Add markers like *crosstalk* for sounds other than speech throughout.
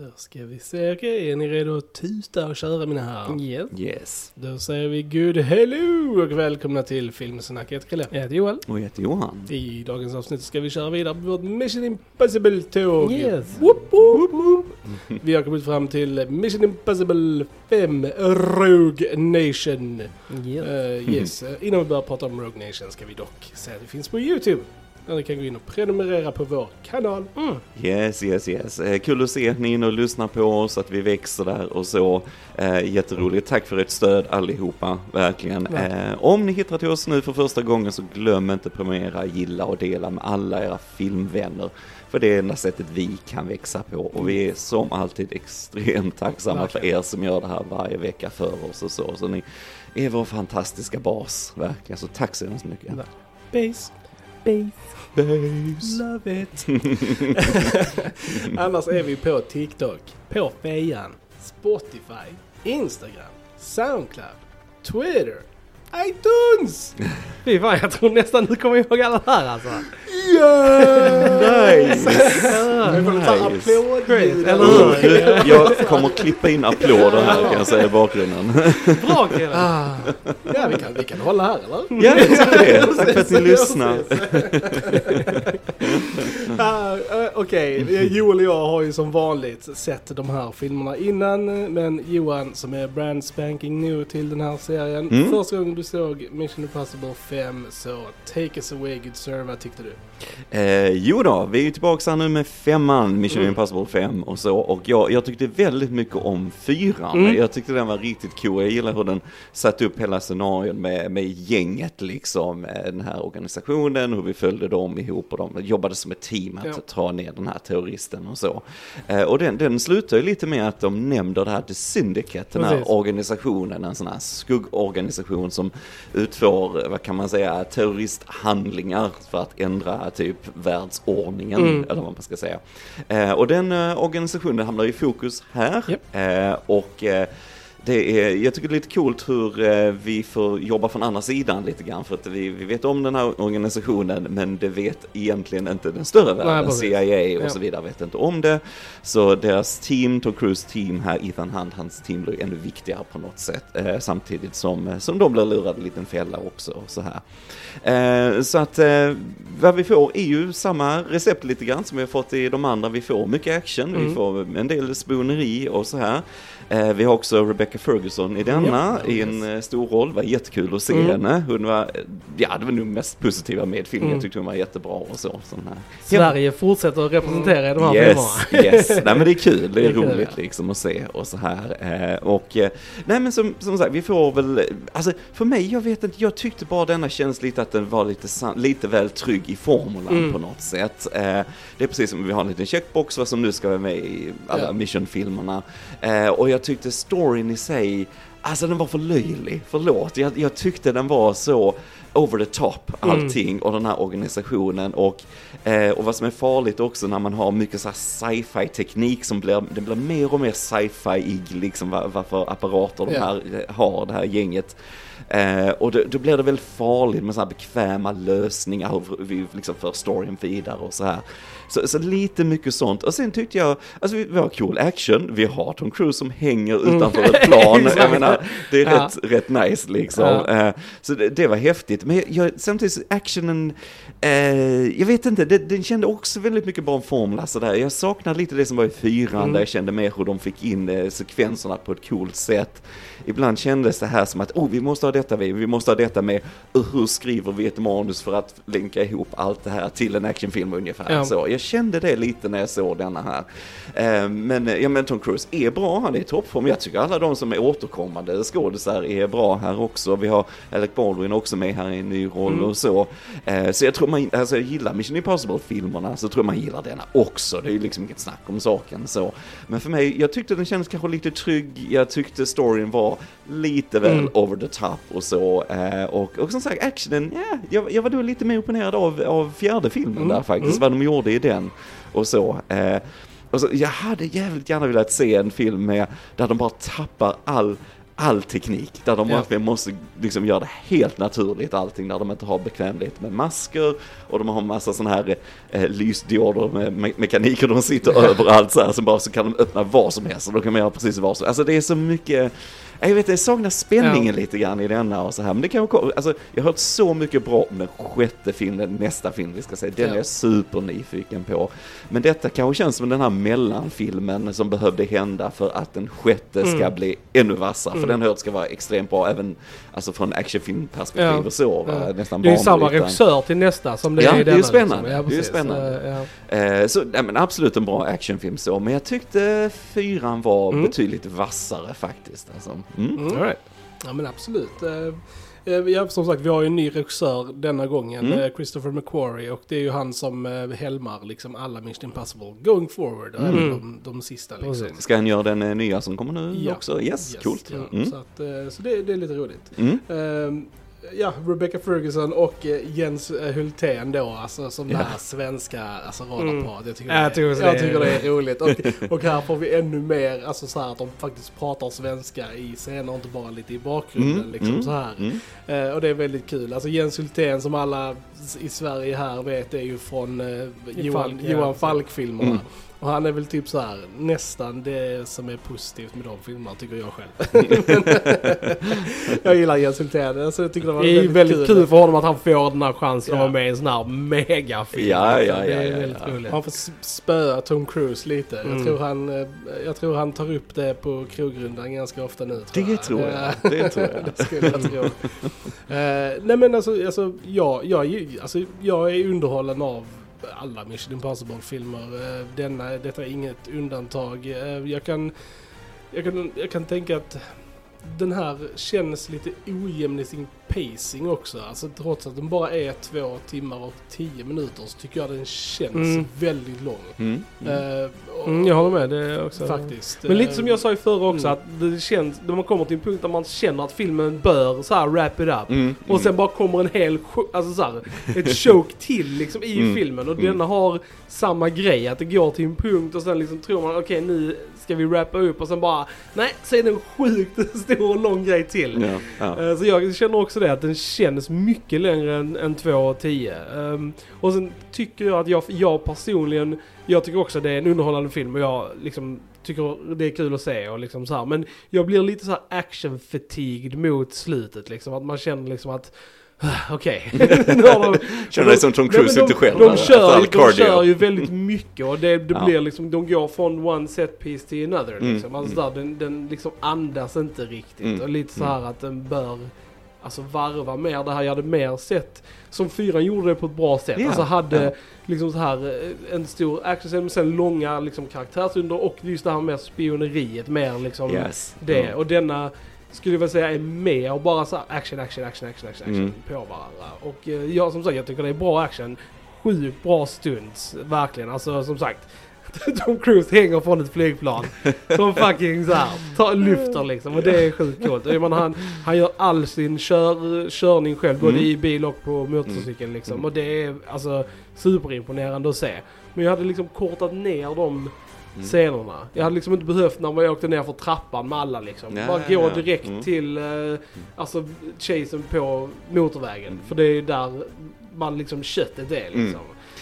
Då ska vi se. Okej, är ni redo att tuta och köra mina herrar? Yes. Yes. Då säger vi good hello och välkomna till Filmsnack. Jag heter Kalle. Jag heter Joel. Och jag heter Johan. I dagens avsnitt ska vi köra vidare på vårt Mission Impossible-tåg. Yes. Woop, woop, woop. Vi har kommit fram till Mission Impossible 5 Rogue Nation. Yes. Eh, yes. Eh, innan vi börjar prata om Rogue Nation ska vi dock säga att det finns på YouTube. Där ni kan gå in och prenumerera på vår kanal. Mm. Yes, yes, yes. Eh, kul att se att ni är inne och lyssnar på oss, att vi växer där och så. Eh, jätteroligt. Tack för ert stöd allihopa, verkligen. Eh, om ni hittar till oss nu för första gången så glöm inte prenumerera, gilla och dela med alla era filmvänner. För det är enda sättet vi kan växa på och vi är som alltid extremt tacksamma för er som gör det här varje vecka för oss och så. Så ni är vår fantastiska bas, verkligen. Så tack så hemskt mycket. Base. Base. Base. Love it. *laughs* Annars är vi på TikTok, på Fejan, Spotify, Instagram, Soundcloud, Twitter, iTunes! *laughs* Fy fan, jag tror nästan du kommer ihåg alla här alltså. Nice! Jag får ta Nice. applådljud. Eller hur? Jag kommer klippa in applåder här kan jag säga i bakgrunden. Bra killar. Ah, ja, vi kan, vi kan hålla här eller? Ja, jag tycker det. Tack för att ni lyssnar. *laughs* Ah, eh, Okej, Joel och jag har ju som vanligt sett de här filmerna innan. Men Johan som är brand spanking new till den här serien. Mm. Första gången du såg Mission Impossible 5 så take us away good sir, vad tyckte du? Eh, jo då, vi är ju tillbaka här nu med femman, Mission Mm. Impossible 5 och så. Och jag, jag tyckte väldigt mycket om fyran. Mm. Jag tyckte den var riktigt cool. Jag gillar hur den satte upp hela scenarion med, med gänget liksom. eh, Den här organisationen, hur vi följde dem ihop och de jobbade som ett team att Ja. ta ner den här terroristen och så. Eh, och den, den slutar ju lite med att de nämner det här The Syndicate, den här Precis. organisationen, en sån här skuggorganisation som utför, vad kan man säga, terroristhandlingar för att ändra typ världsordningen, Mm. eller vad man ska säga. Eh, och den eh, organisationen hamnar i fokus här. Japp. Eh, och det är, jag tycker det är lite coolt hur eh, vi får jobba från andra sidan lite grann för att vi, vi vet om den här organisationen men det vet egentligen inte den större världen. CIA och Ja. så vidare vet inte om det. Så deras team, Tom Cruise team här, Ethan Hunt, hans team blir ännu viktigare på något sätt eh, samtidigt som, eh, som de blir lurade i en liten fälla också och så här. Eh, så att eh, vad vi får är ju samma recept lite grann som vi har fått i de andra. Vi får mycket action, vi Mm. får en del spioneri och så här. Eh, vi har också Rebecca Ferguson i denna Ja, i en eh, stor roll. Det var jättekul att se Mm. henne. Hon var, ja det var nog mest positiva med filmen. Mm. Jag tyckte hon var jättebra och så. Sån här. Sverige fortsätter att representera i de här Yes, filmerna. yes. Nej men det är *laughs* kul, det är, Det är kul, roligt ja. liksom att se och så här. Eh, och eh, nej men som, som sagt, vi får väl, alltså för mig, jag vet inte, jag tyckte bara denna känns lite att den var lite, lite väl trygg i formulan Mm. på något sätt. Det är precis som vi har en liten checkbox vad som nu ska vara med i alla Ja. mission-filmerna. Och jag tyckte storyn i sig, alltså den var för löjlig, förlåt. Jag, jag tyckte den var så over the top allting och den här organisationen och, eh, och vad som är farligt också när man har mycket så här sci-fi teknik som blir, det blir mer och mer sci-fi-ig liksom vad, vad för apparater de här eh, har, det här gänget. Eh, och då, då blir det väl farligt med så här bekväma lösningar hur vi liksom för storyn vidare och så här. Så, så lite mycket sånt. Och sen tyckte jag, alltså vi, vi har cool action, vi har Tom Cruise som hänger utanför ett *laughs* plan. jag menar, det är Ja. rätt, rätt nice liksom. Ja. Eh, så det, det var häftigt. Men jag, jag, samtidigt actionen, eh, jag vet inte, det, den kände också väldigt mycket bara en formel. Alltså där. Jag saknar lite det som var i fyran, Mm. där jag kände mer hur de fick in eh, sekvenserna på ett coolt sätt. Ibland kändes det här som att, oh, vi måste ha detta med, vi måste ha detta med, och hur skriver vi ett manus för att länka ihop allt det här till en actionfilm ungefär. Ja. Så jag kände det lite när jag såg denna här. Eh, men, ja, men Tom Cruise är bra, han är i toppform. Jag tycker alla de som är återkommande skådisar är bra här också. Vi har Alec Baldwin också med här i en ny roll Mm. och så. Eh, så jag tror man, alltså jag gillar Mission Impossible-filmerna, så tror jag man gillar denna också. Det är ju liksom inget snack om saken så. Men för mig, jag tyckte den kändes kanske lite trygg, jag tyckte storyn var lite väl Mm. over the top och så. Eh, och, och som sagt, actionen, ja, jag, jag var nog lite mer imponerad av, av fjärde filmen Mm. där faktiskt, Mm. vad de gjorde i den och så. Eh, och så jag hade jävligt gärna velat se en film med, där de bara tappar all all teknik. Där de Ja. verkligen måste liksom göra det helt naturligt allting. Där de inte har bekvämlighet med masker och de har massa sådana här eh, lysdioder med me mekaniker de sitter *laughs* överallt så här. Så bara så kan de öppna vad som helst och då kan man göra precis vad som Alltså det är så mycket jag vet, jag saknar spänningen lite grann i denna och så här. Men det kan vara alltså, jag har hört så mycket bra om den sjätte filmen, nästa film vi ska säga. Den Ja. är jag supernyfiken på. Men detta kanske känns som den här mellanfilmen som behövde hända för att den sjätte ska Mm. bli ännu vassare. För Mm. den har jag hört ska vara extremt bra även alltså från actionfilmperspektiv Ja. och så. Ja. Nästan Det är ju samma regissör till nästa som det Ja, är i det är denna. spännande. Liksom. Ja, Det är spännande. Ja. Eh, så nej, men absolut en bra actionfilm så, men jag tyckte fyran var Mm. betydligt vassare faktiskt. Alltså. Mm. Mm. All right. Ja men absolut. Eh, eh, Ja, som sagt, vi har ju en ny regissör denna gången, Mm. eh, Christopher McQuarrie. Och det är ju han som helmar liksom alla Mission Impossible going forward. Mm. Även de, de sista liksom. Ska han göra den nya som kommer nu Ja. också? Yes, coolt. Ja, Mm. Så, att, så det, det är lite roligt. Mm. Ja, Rebecca Ferguson och eh, Jens eh, Hultén då, alltså som Ja. det här svenska alltså, Mm. radarparet. Jag tycker, Ja, det, jag jag det är- tycker det är roligt. Och, och här får vi ännu mer, alltså så här att de faktiskt pratar svenska i scener, inte bara lite i bakgrunden Mm, liksom mm, så här. Mm. Eh, och det är väldigt kul. Alltså Jens Hultén som alla i Sverige här vet är ju från eh, Johan, Falk, Johan. Falk-filmerna. Och han är väl typ så här nästan det som är positivt med de filmerna tycker jag själv. *laughs* jag gillar Jens Hultén, alltså jag tycker det var Det är väldigt, väldigt kul. för honom att han får den här chansen Ja. att vara med i en sån här megafilm. Ja, ja, Det är ja, ja, väldigt ja. roligt. Han får spöa Tom Cruise lite. Mm. Jag, tror han, eh, jag tror han tar upp det på krogrundan ganska ofta nu. Det tror jag. Ja. Det tror jag. *laughs* det skulle jag tro. *laughs* Eh, nej men alltså, alltså, jag, jag, alltså, jag är underhållen av alla Mission Impossible-filmer. Eh, denna, detta är inget undantag. Eh, jag, kan, jag, kan, jag kan tänka att den här känns lite ojämn i sin pacing också. Alltså trots att den bara är två timmar och tio minuter så tycker jag den känns Mm. väldigt lång. Mm. Mm. Eh, Mm, jag håller med det också. Faktiskt. Men lite Eh, som jag sa i förra också, mm. att det känns, när man kommer till en punkt där man känner att filmen bör så här wrap it up. Mm. Och sen bara kommer en hel, alltså så här, ett choke till liksom i Mm. filmen. Och Mm. denna har samma grej, att det går till en punkt och sen liksom tror man okej nu ska vi wrappa upp och sen bara nej, så är det en sjukt *laughs* stor och lång grej till. Ja, ja. Eh, Så jag känner också det, att den känns mycket längre än, än 2.10. Um, och sen tycker jag att jag, jag personligen, jag tycker också att det är en underhållande film och jag liksom tycker det är kul att se och liksom så här. Men jag blir lite så här action-fatigued mot slutet liksom. Att man känner liksom att Okej. *laughs* Nu har de- Känner dig som Tom Nej, Cruise de, inte själv. De efter kör, all de kör ju väldigt mycket och det, det Ja. blir liksom, de går från one set piece till another Mm, liksom. Alltså mm. där, den, den liksom andas inte riktigt. Mm, Och lite så mm. här att den bör Alltså varva mer det här. Jag hade mer sett som fyran gjorde det på ett bra sätt. Ja, Alltså hade ja. liksom så här eh, en stor actionscen men sen långa liksom karaktärsundor och just det här med spioneriet mer liksom Yes. det. Ja. Och denna skulle jag väl säga är mer bara så action, action, action, action, action, Mm. på varandra. Och eh, jag som sagt, jag tycker det är bra action. Sjukt bra stunts, verkligen. Alltså som sagt. *laughs* Tom Cruise hänger från ett flygplan. *laughs* Som fucking såhär, tar, lyfter liksom. Och det är sjukt coolt. Och jag menar, han, han gör all sin kör, körning själv, både Mm. i bil och på motorcykeln liksom. Mm. Och det är alltså superimponerande att se. Men jag hade liksom kortat ner de Mm. scenerna. Jag hade liksom inte behövt när man åkte ner för trappan med alla liksom. Ja, Bara gå direkt Mm. till eh, alltså chasen på motorvägen. För det är där man liksom köttet är liksom.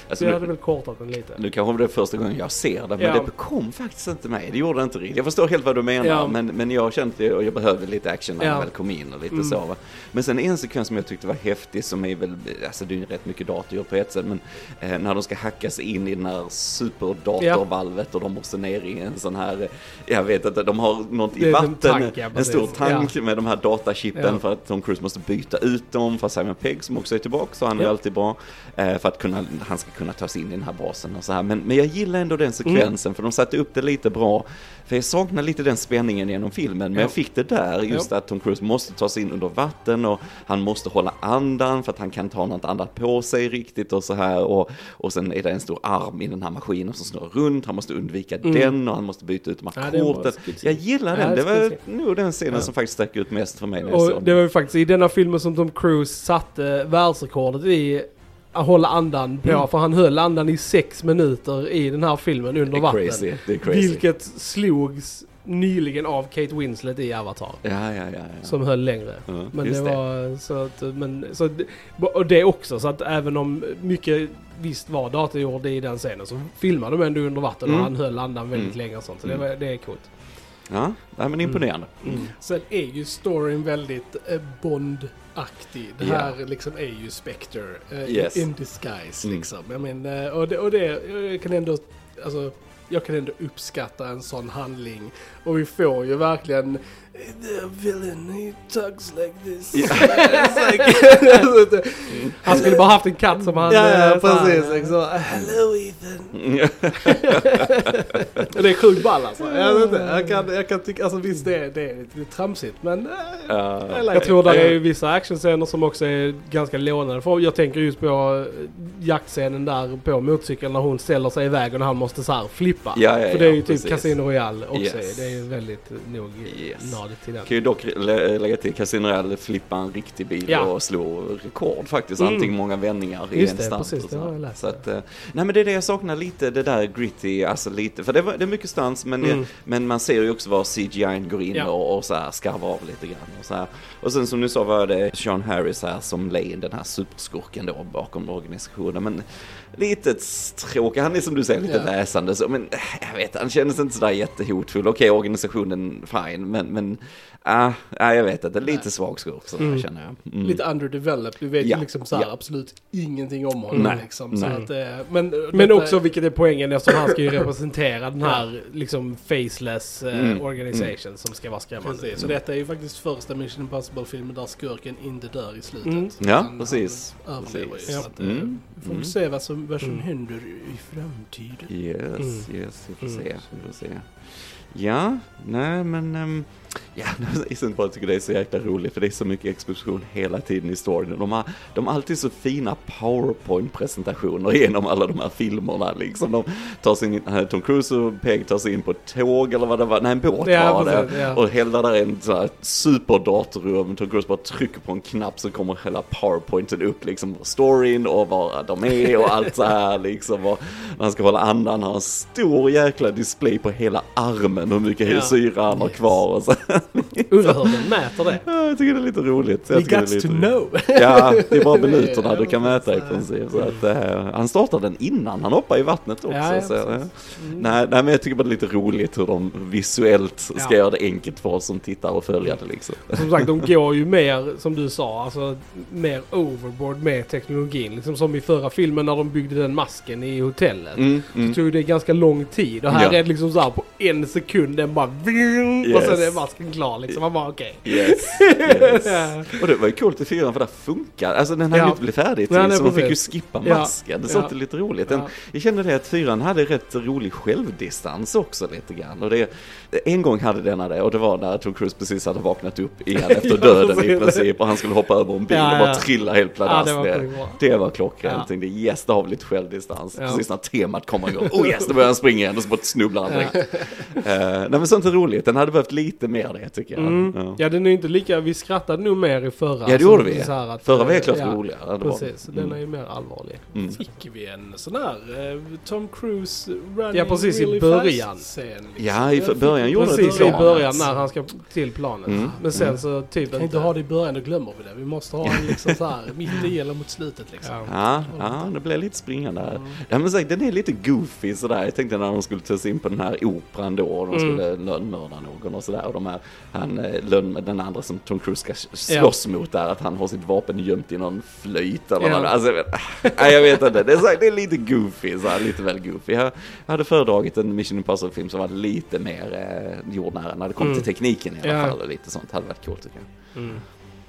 Så Alltså, jag nu, hade väl kortat den lite. nu kanske det är första gången jag ser det, men Ja. det kom faktiskt inte mig. Det gjorde det inte riktigt. Jag förstår helt vad du menar, Ja. men, men jag kände och jag behövde lite action när Ja. jag väl kom in och lite Mm. så. Va? Men sen en sekvens som jag tyckte var häftig, som är väl, alltså det är ju rätt mycket dator på ett sätt, men eh, när de ska hacka sig in i den här superdatorvalvet och de måste ner i en sån här, eh, jag vet inte, de har något i vatten, tank, ja, en stor tank med de här datachippen för att Tom Cruise måste byta ut dem för Simon Pegg som också är tillbaka, så han är alltid bra, eh, för att kunna, han ska kunna ta sig in i den här basen och så här. Men, men jag gillar ändå den sekvensen, för de satte upp det lite bra. För jag saknar lite den spänningen genom filmen, men Ja. jag fick det där, just att Tom Cruise måste ta sig in under vatten och han måste hålla andan för att han kan inte ha något annat på sig riktigt och så här. Och, och sen är det en stor arm i den här maskinen som snurrar runt, han måste undvika Mm. den och han måste byta ut de Ja, här bra korten. Jag gillar Ja, den, det var nog den scenen Ja. som faktiskt stack ut mest för mig Och det var ju faktiskt i denna filmen som Tom Cruise satte världsrekordet i hålla andan på. Mm. För han höll andan i sex minuter i den här filmen under Det vatten. crazy, det crazy. Vilket slogs nyligen av Kate Winslet i Avatar. Ja, ja, ja. Som höll längre. Ja, Men det var så att, men, så, att- och det också, så att även om mycket visst var datorgjord i den scenen så filmade de ändå under vatten Mm. och han höll andan väldigt Mm. länge och sånt. Så det, Mm. var, det är coolt. Ja, nej, men imponerande. Mm. Sen är ju storyn väldigt eh, Bond-aktig. Det här liksom är ju Spectre eh, Yes. in disguise Mm. liksom. Jag menar, eh, och det, och det jag kan ändå, alltså, jag kan ändå uppskatta en sån handling. Och vi får ju verkligen The villain, he tugs like this. It's *laughs* like- Han skulle bara haft en katt som han... ja, ja, eh, så här- precis. Liksom. Hello Ethan. *laughs* Det är sjukt ball alltså. Jag, vet inte, jag, kan, jag kan tycka, alltså visst det är, det är lite tramsigt men... eh, Ja. I like Jag tror det är vissa actionscener som också är ganska lånade. För jag tänker just på eh, jaktscenen där på motorcykeln när hon ställer sig i vägen och han måste så här flippa. Ja, ja, För det är ja, ju typ precis. Casino Royale också. Yes. Det är ju väldigt nog Yes. nadigt till den. Kan ju dock lä- lägga till Casino Royale flippa en riktig bil Ja. och slå rekord faktiskt. Mm. Antingen många vändningar i Just en det, precis, och det har jag läst. så att, eh, nej men det är det jag saknar lite, det där gritty, alltså lite, för det, var, det är mycket stans men, Mm. men man ser ju också var CGI går in Ja. och, och så här skarvar av lite grann och så här. Och sen som du sa var det Sean Harris här som Lane, den här superskurken då bakom organisationen. Men lite tråkig, han är som du säger lite Ja. läsande så, men jag vet, han kändes inte sådär jättehotfull. Okej, organisationen fine, men, men äh, jag vet inte, lite Nej. svag skurk sådär Mm. känner jag. Mm. Lite underdeveloped. Du vet Ja, ju liksom så här ja. absolut ingenting om honom. Nej, Liksom, så nej. att, eh, men Men detta- också vilket är poängen eftersom han ska ju representera den här liksom faceless eh, Mm. organisation som ska vara skrämmande. Precis, så detta är ju faktiskt första Mission Impossible-filmen där skurken inte dör i slutet. Mm. Ja, Han- precis. Han Precis. ju. Ja. Att, eh, Mm. Får Mm. se vad som, vad som Mm. händer i framtiden. Yes, Mm. yes, vi får Mm. se, vi får se. Ja, nej men, um, ja, *laughs* bara tycker det är så jäkla roligt för det är så mycket exposition hela tiden i storyn. De har, de har alltid så fina powerpoint-presentationer genom alla de här filmerna liksom. De tar sig in, Tom Cruise och Peg tar sig in på ett tåg eller vad det var, nej en båt Ja, var det. ja. Och hela där är en sån här superdatorrum, Tom Cruise bara trycker på en knapp så kommer hela powerpointen upp liksom, storyn och var de är och allt så här liksom. Och när han ska hålla andan har en stor jäkla display på hela armen hur mycket Ja. syra han har kvar och så. *laughs* Undrar hur den mäter det. Ja, Jag tycker det är lite roligt. Jag We got lite to know! *laughs* Ja, det är bara *laughs* minuterna du kan mäta i princip. Så att, eh, han startar den innan han hoppar i vattnet också. Ja, så. Mm. nej, nej, men jag tycker bara det är lite roligt hur de visuellt ska göra det enkelt för oss som tittar och följa det liksom. Som sagt, de går ju mer, som du sa, alltså mer overboard med teknologin. Liksom som i förra filmen när de byggde den masken i hotellet. Mm, Så mm. tog det ganska lång tid och här är det liksom så här på en sekund den bara ving, och Yes. sen är masken klar liksom. Man bara okej. Yes, *laughs* yes. Och det var ju coolt i fyran för det funkar. Alltså den hade Ja. ju inte blivit färdig Nej, nej, så man fick ju skippa Ja. masken. Det Ja. inte lite roligt. Den, Ja. Jag kände det att fyran hade rätt rolig självdistans också lite grann. Och det, en gång hade denna det och det var när Tom Cruise precis hade vaknat upp igen *laughs* efter Ja, döden i princip och han skulle hoppa över en bil Ja, och bara ja. trilla helt Ja, pladask det sjukt bra. Det var klockrent. Ja. Yes, där har vi lite självdistans. Ja. Precis när temat kommer igång. Oh yes, då börjar han springa igen och så bara snubblar han direkt. Eh, nej men sånt är roligt. Den hade behövt lite mer det tycker jag. Mm. Ja. Ja den är ju inte lika, vi skrattade nog mer i förra. Ja, det gjorde vi. så här att, Förra var eh, helt klart ja, roligare. Det var. Precis, den är ju mer allvarlig. Mm. Fick vi en sån här eh, Tom Cruise running Ja, precis i really början. fast scen, liksom. Ja, i början gjorde det Precis det i bra. början när han ska till planet. Mm. Men sen Mm. så typ Kan inte ha det i början, då glömmer vi det. Vi måste ha en liksom så här mitt i eller mot slutet liksom. Ja. Ja, ja, det blev lite springande. Mm. Ja men sagt, den är lite goofy sådär. Jag tänkte när de skulle ta sig in på den här operan då de Mm. skulle lönnmörda någon och sådär. Och de här, han, eh, lönn, den andra som Tom Cruise ska slåss mot där, att han har sitt vapen gömt i någon flöjt eller Ja. vad alltså, jag vet, *laughs* jag vet inte. Det är, så, det är lite goofy, så här, lite väl goofy. Jag, jag hade föredragit en Mission Impossible-film som var lite mer eh, jordnära när det kom Mm. till tekniken i alla Ja. fall. Och lite sånt hade varit coolt tycker jag. Mm.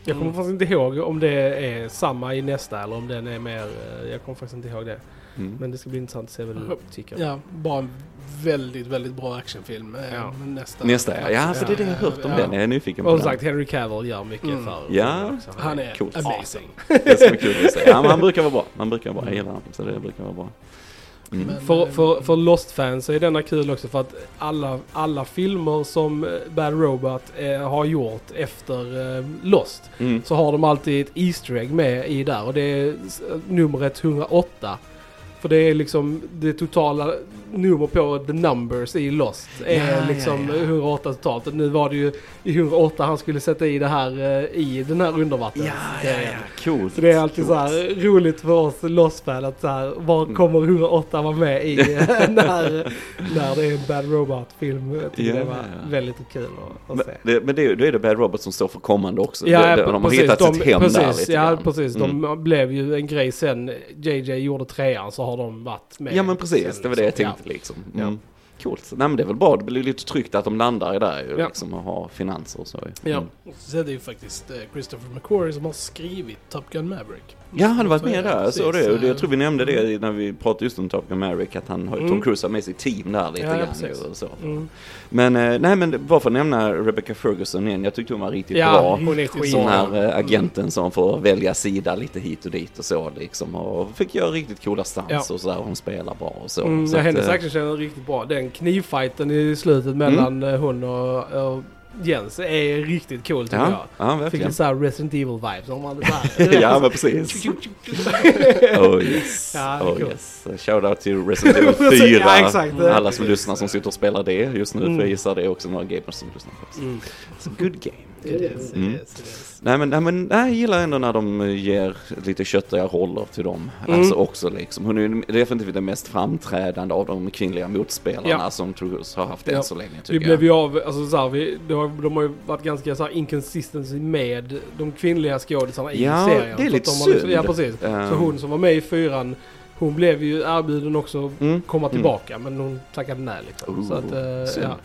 Jag kommer Mm. faktiskt inte ihåg om det är samma i nästa eller om den är mer... eh, Jag kommer faktiskt inte ihåg det. Mm. Men det ska bli intressant att se vad du tycker. Ja, bara en väldigt, väldigt bra actionfilm. eh, Ja. Nästa. Nästa ja, ja för det är det jag har hört om Ja. den. Jag är nyfiken på Och som den. sagt, Henry Cavill gör mycket Mm. för Ja. också. Han är Coolt. amazing. Det ska bli kul att se. Ja, men han brukar vara bra. Han brukar vara bra. Jag gillar honom, så det brukar vara bra. Mm. Men, För, eh, för, för Lost-fans är denna kul också för att alla, alla filmer som eh, Bad Robot eh, har gjort efter eh, Lost Mm. så har de alltid ett Easter egg med i där och det är numret 108. För det är liksom det totala nummer på the numbers i Lost är Ja, liksom ja, ja. 108 totalt. Och nu var det ju i 108 han skulle sätta i det här eh, i den här undervattens Ja, ja, ja, coolt. Så det är alltid så Coolt. här roligt för oss Lost-fan att så här, var Mm. kommer 108 vara med i *laughs* när, när det är en Bad Robot-film. Jag tycker Ja, det var ja, väldigt kul att, Men, att se. det, men det, då är det Bad Robot som står för kommande också. Ja, de, ja, de, har precis. hittat De- sitt hem precis, där lite Ja, grann. precis. De Mm. blev ju en grej sen JJ gjorde trean så har de varit med. Ja men precis, sen, det var det jag liksom. tänkte liksom. Mm. Coolt. Nej men det är väl bra, det blir lite tryggt att de landar där ju, Ja. liksom och har finanser och så. Ja. Mm. Så är det ju faktiskt eh, Christopher McQuarrie som har skrivit Top Gun Maverick. Ja, han har varit med där, jag såg det. Och det. Jag tror vi nämnde det när vi pratade just om Top Gun Maverick, att han har ju Tom Mm. Cruise med sitt team där lite Ja, grann. precis. och så. Mm. Men, eh, nej men bara för att nämna Rebecca Ferguson igen, jag tyckte hon var riktigt Ja, bra. hon är. Sån här eh, agenten som får välja sida lite hit och dit och så liksom. Och fick göra riktigt coola stunts Ja. och så där. Hon spelar bra och så. Mm, så ja, hennes eh, action är riktigt bra. Den knivfighten i slutet mellan eh, hon och, och Jens är riktigt cool tycker Ja, ja jag. Fick verkligen. lite såhär Resident Evil vibes. Om man så här, *laughs* ja men precis. *laughs* Oh yes. *laughs* Ja, oh coolt. yes. Shoutout till Resident Evil 4. Ja, exakt. Alla som lyssnar som sitter och spelar det just nu. För Mm. jag gissar det är också några gamers som lyssnar det. Mm. It's a good game. It is, it Mm. is, it is. Nej men, nej, men nej, jag gillar ändå när de eh, ger lite köttiga roller till dem. Mm. Alltså också liksom. Hon är definitivt den mest framträdande av de kvinnliga motspelarna Ja. som Trugus har haft Ja. än så länge Vi tycker blev jag. ju av, alltså så här, vi, har, de har ju varit ganska så här inconsistency med de kvinnliga skådisarna i Ja, serien. det är Så lite de liksom- synd. Ja precis. Eh, Så hon som var med i fyran, hon blev ju erbjuden också mm. komma tillbaka men hon tackade nej liksom. Oh, så att, synd. ja.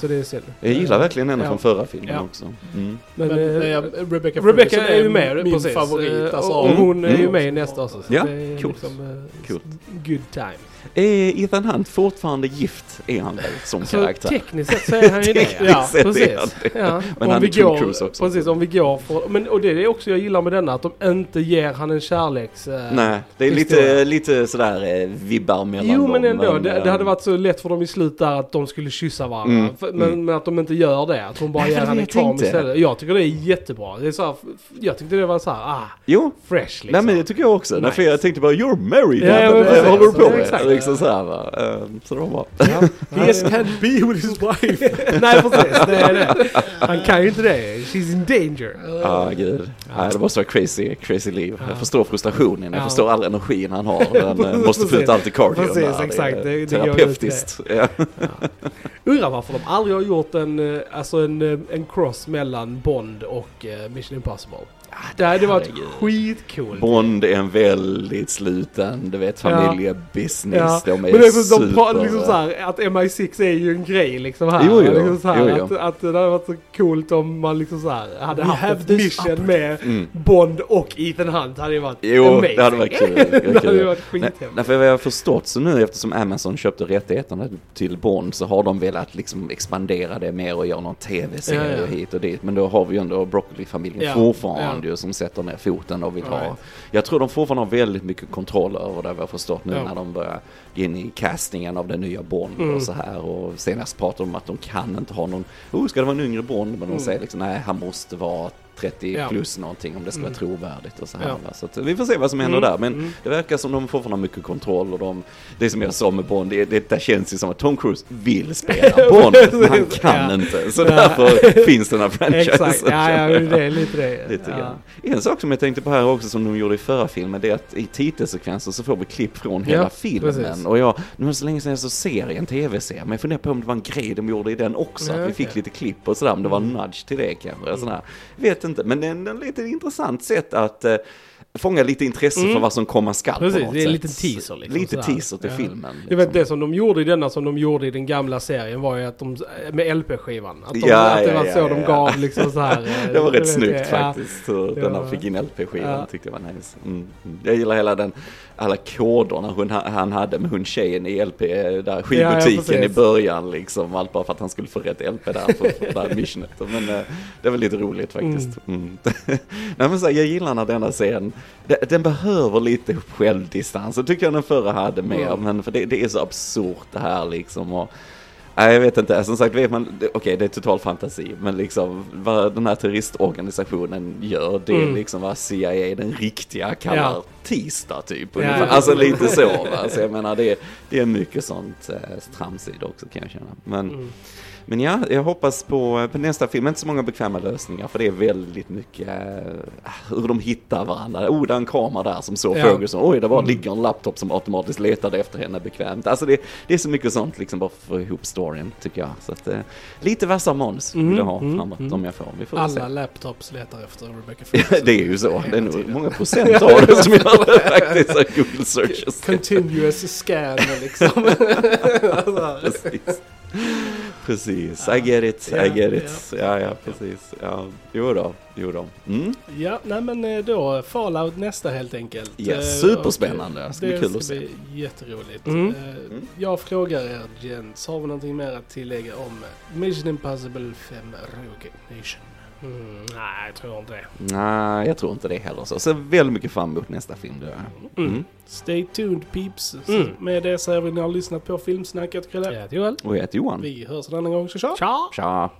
Så det är synd. Jag gillar verkligen henne Ja. från förra filmen Ja. också. Mm. Men, Men, nej, ja, Rebecca, Rebecca är ju med min precis. favorit. Eh, Alltså, och hon är ju Mm. med i nästa också. Så Ja, det är coolt. liksom Coolt. good time. Är Ethan Hunt fortfarande gift? Är han väl som Så karaktär? tekniskt sett så är han ju det. *laughs* Ja, precis. han det. Ja. Men om han vi är Tom går, Cruise också. Precis, om vi går för, men, och det är också jag gillar med denna, att de inte ger han en kärleks... eh, Nej, det är historia. lite, lite sådär eh, vibbar mellan Jo dem. men ändå, det, det eh, hade varit så lätt för dem i slut där att de skulle kyssa varandra. Mm, För, men, mm. men att de inte gör det, att hon bara Nej, ger jag kram tänkte. istället. Jag tycker det är jättebra. Det är så här, jag tyckte det var så här, ah, Jo, fresh liksom. nej men det tycker jag också. Nice. Därför jag tänkte bara you're married. Ja, ja, vad precis. håller du på med? exakt. Liksom såhär va. Eh, Så det var bra. Ja. *laughs* He can't be with his *laughs* wife. Nej precis, det är det. *laughs* Han kan ju inte det. She's in danger. Ja, ah, gud. Nej, det måste vara crazy, crazy liv. Ja. Jag förstår frustrationen, jag Ja. förstår all energin han har. Han eh, måste få ut allt i cardio. Precis, exakt. är Det- det terapeutiskt. Undrar varför de aldrig har gjort en, eh, alltså en, eh, en cross mellan Bond och eh, Mission Impossible. Det hade varit skitcoolt. Bond är en väldigt sluten, du vet, familjebusiness. Ja. De är Men det är så, de super... pratar liksom så här, att MI6 är ju en grej liksom här. Jo, jo. Liksom så här, Jo, jo. Att, att det hade varit så coolt om man liksom så här hade We haft ett mission med Mm. Bond och Ethan Hunt. hade ju varit Jo, amazing. *laughs* det hade varit kul. Det hade det kul. varit skithäftigt. nej, för vad jag har förstått så nu eftersom Amazon köpte rättigheterna till Bond så har de velat liksom expandera det mer och göra någon tv-serie Ja, ja. hit och dit. Men då har vi ju ändå Broccoli-familjen Ja, fortfarande ju som sätter ner foten och vill ha. Right. Jag tror de fortfarande har väldigt mycket kontroll över det vad jag har förstått nu Ja. när de börjar gå in i castingen av den nya Bond Mm. och så här. Och senast pratade de om att de kan inte ha någon, oh ska det vara en yngre Bond? Men de Mm. säger liksom nej han måste vara 30 Ja. plus någonting om det ska Mm. vara trovärdigt och så här. Ja. Så att vi får se vad som händer Mm, där. Men mm. det verkar som de fortfarande har mycket kontroll och de, det som jag sa med Bond, det, det där känns ju som att Tom Cruise vill spela *laughs* Bond, men han kan Ja. inte. Så därför *laughs* finns den här franchisen. Exakt, ja, ja det är lite det. Lite ja. En sak som jag tänkte på här också som de gjorde i förra filmen, det är att i titelsekvenser så får vi klipp från hela filmen. precis. Och jag, nu var det så länge sedan jag såg serien, tv-serien, men jag funderar på om det var en grej de gjorde i den också, att vi fick lite klipp och sådär, om det var en Mm. nudge till det kanske. Mm. Sådär. Vet inte, men det är en, en lite intressant sätt att eh, fånga lite intresse Mm. för vad som komma skall Precis, det är en liten teaser liksom, Lite teaser till Ja. filmen. Jag vet liksom. det som de gjorde i denna som de gjorde i den gamla serien var ju att de, med LP-skivan. Att, de, Ja, att det var ja, så ja, de gav liksom så här. *laughs* eh, Det var rätt snyggt faktiskt, hur den här fick in LP-skivan, tyckte jag var nice. Mm. mm. Jag gillar hela den, alla koderna hon, han hade med hon tjejen i LP, där skivbutiken precis. i början liksom, allt bara för att han skulle få rätt LP där för, för det här missionet. Men eh, det var lite roligt faktiskt. Mm. *laughs* Nej men så, här, jag gillar när denna scen, de- den behöver lite självdistans, det tycker jag den förra hade mer, Mm. men för det, det är så absurt det här liksom. Och, Nej, jag vet inte. Som sagt, vet man, okej det är total fantasi, men liksom vad den här terroristorganisationen gör, det är Mm. liksom vad CIA, den riktiga, kallar Ja. tisdag typ. Ja. Alltså lite så. Va? Så jag menar, det, är- det är mycket sånt eh, trams i det också kan jag känna. Men, Mm. Men ja, jag hoppas på, på nästa film, inte så många bekväma lösningar, för det är väldigt mycket eh, hur de hittar varandra. Oh, det är en kamera där som såg Ja. Ferguson. Oj, det bara Mm. ligger en laptop som automatiskt letade efter henne bekvämt. Alltså det, det är så mycket sånt liksom bara för att få ihop storyn, tycker jag. Så att, eh, lite vassa manus vill jag ha Mm, mm, framåt mm. om jag får. Vi får väl se. Alla laptops letar efter Rebecca *laughs* Ferguson. det är ju så. Det är nog många procent av det som gör det *laughs* faktiskt. Google searches. Continuous scan liksom. *laughs* alltså, Precis. Precis, I get it, Ja, I get it. Ja, ja, precis. Ja, jo då, jo då. Mm. ja, nej men eh, då Fallout nästa helt enkelt. Ja, Eh, superspännande. och, Det ska bli Det kul ska att se. bli jätteroligt. Mm. Eh, Jag frågar er gents, har vi någonting mer att tillägga om Mission Impossible 5 Rogue Nation? Mm, nej, jag tror inte det. Nej, jag tror inte det heller. Så jag ser väldigt mycket fram emot nästa film. Jag. Mm. Mm. Stay tuned peeps. Mm. Med det säger vi att ni har lyssnat på Filmsnacket. Krille. Ja, Joel. Och jag heter Johan. Vi hörs en annan gång, så tja! Ciao! Tja!